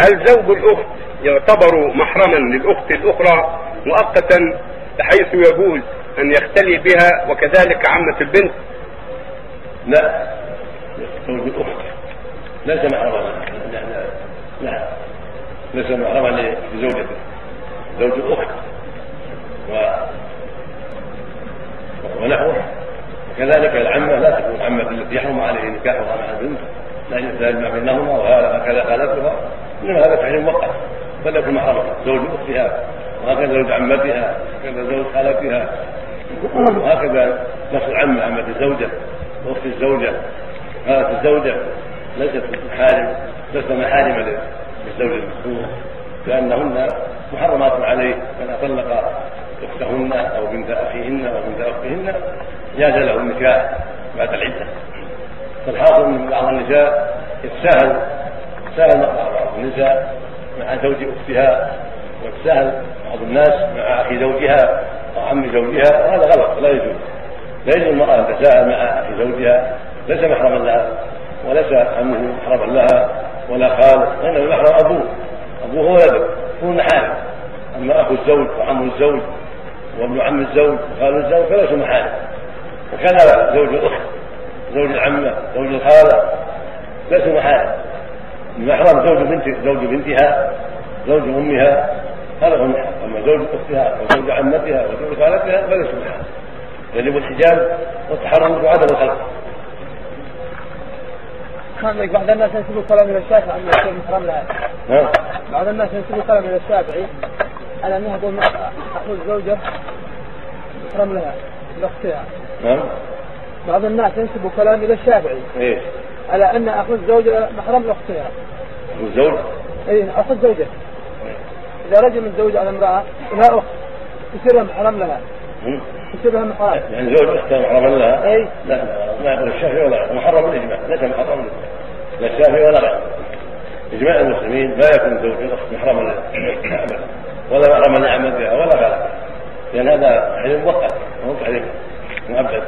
هل زوج الأخت يعتبر محرما للأخت الأخرى مؤقتا بحيث يجوز أن يختلي بها وكذلك عمة البنت. لا. زوج الأخت. ليس محرما لا لا ليس محرما لزوجته. زوج الأخت و ونحوه. كذلك العمة لا تكون عمة التي يحرم عليه نكاحها مع البنت لا يجوز بينهما وهكذا خالتها انما هذا مؤقت بل يكون محرما زوج أختها وهكذا زوج عمتها وهكذا زوج خالتها وهكذا نفس العمة عمة الزوجة وأخت الزوجة خالة الزوجة. ليست محارم ليست محارم للزوج المذكور لأنهن محرمات عليه. من أطلق أختهن أو بنت أخيهن أو بنت أختهن جاز له النكاح بعد العدة. فالحاصل أن بعض النساء يتساهل بعض النساء مع زوج أختها وتساهل بعض الناس مع أخي زوجها أو عم زوجها وهذا غلط لا يجوز. لا يجوز المرأة أن تتساهل مع أخي زوجها ليس محرما لها وليس عمه محرما لها ولا خال وإنما محرم أبوه. أبوه ولده هو محارم أما أخو الزوج وعم الزوج وابن عم الزوج وخال الزوج فليسوا محارم. وكذا زوج الأخت زوج العمة زوج الخالة ليسوا محارم. المحرم زوج بنت زوج بنتها زوج أمها هذا هو المحرم أما زوج أختها وزوج عمتها وزوج خالتها فليسوا محارم يجب الحجاب والتحرم وعدم الخلق. بعض الناس ينسبوا كلام إلى الشافعي ان الشيء محرم لها. نعم. بعض الناس ينسبوا كلام إلى الشافعي. على انها تقول اخو الزوجه محرم لها لأختها. نعم. بعض الناس ينسبوا كلام إلى الشافعي. إيش؟ على أن أخو الزوجه محرم لاختها. الزوج؟ اي أخو الزوجة. إذا رجل متزوج على امرأة لها أخت يصير محرم لها. يصير لها محرم. يعني زوج أختها محرما لها؟ اي لا ما يقول الشافعي ولا غيره. محرم بالاجماع ليس محرم لا الشافعي ولا غيره. إجماع المسلمين لا يكون زوج الاخت محرما لها ولا محرما لعمتها ولا غيرها لأن هذا تحريم مؤقت وهو تحريم مؤبد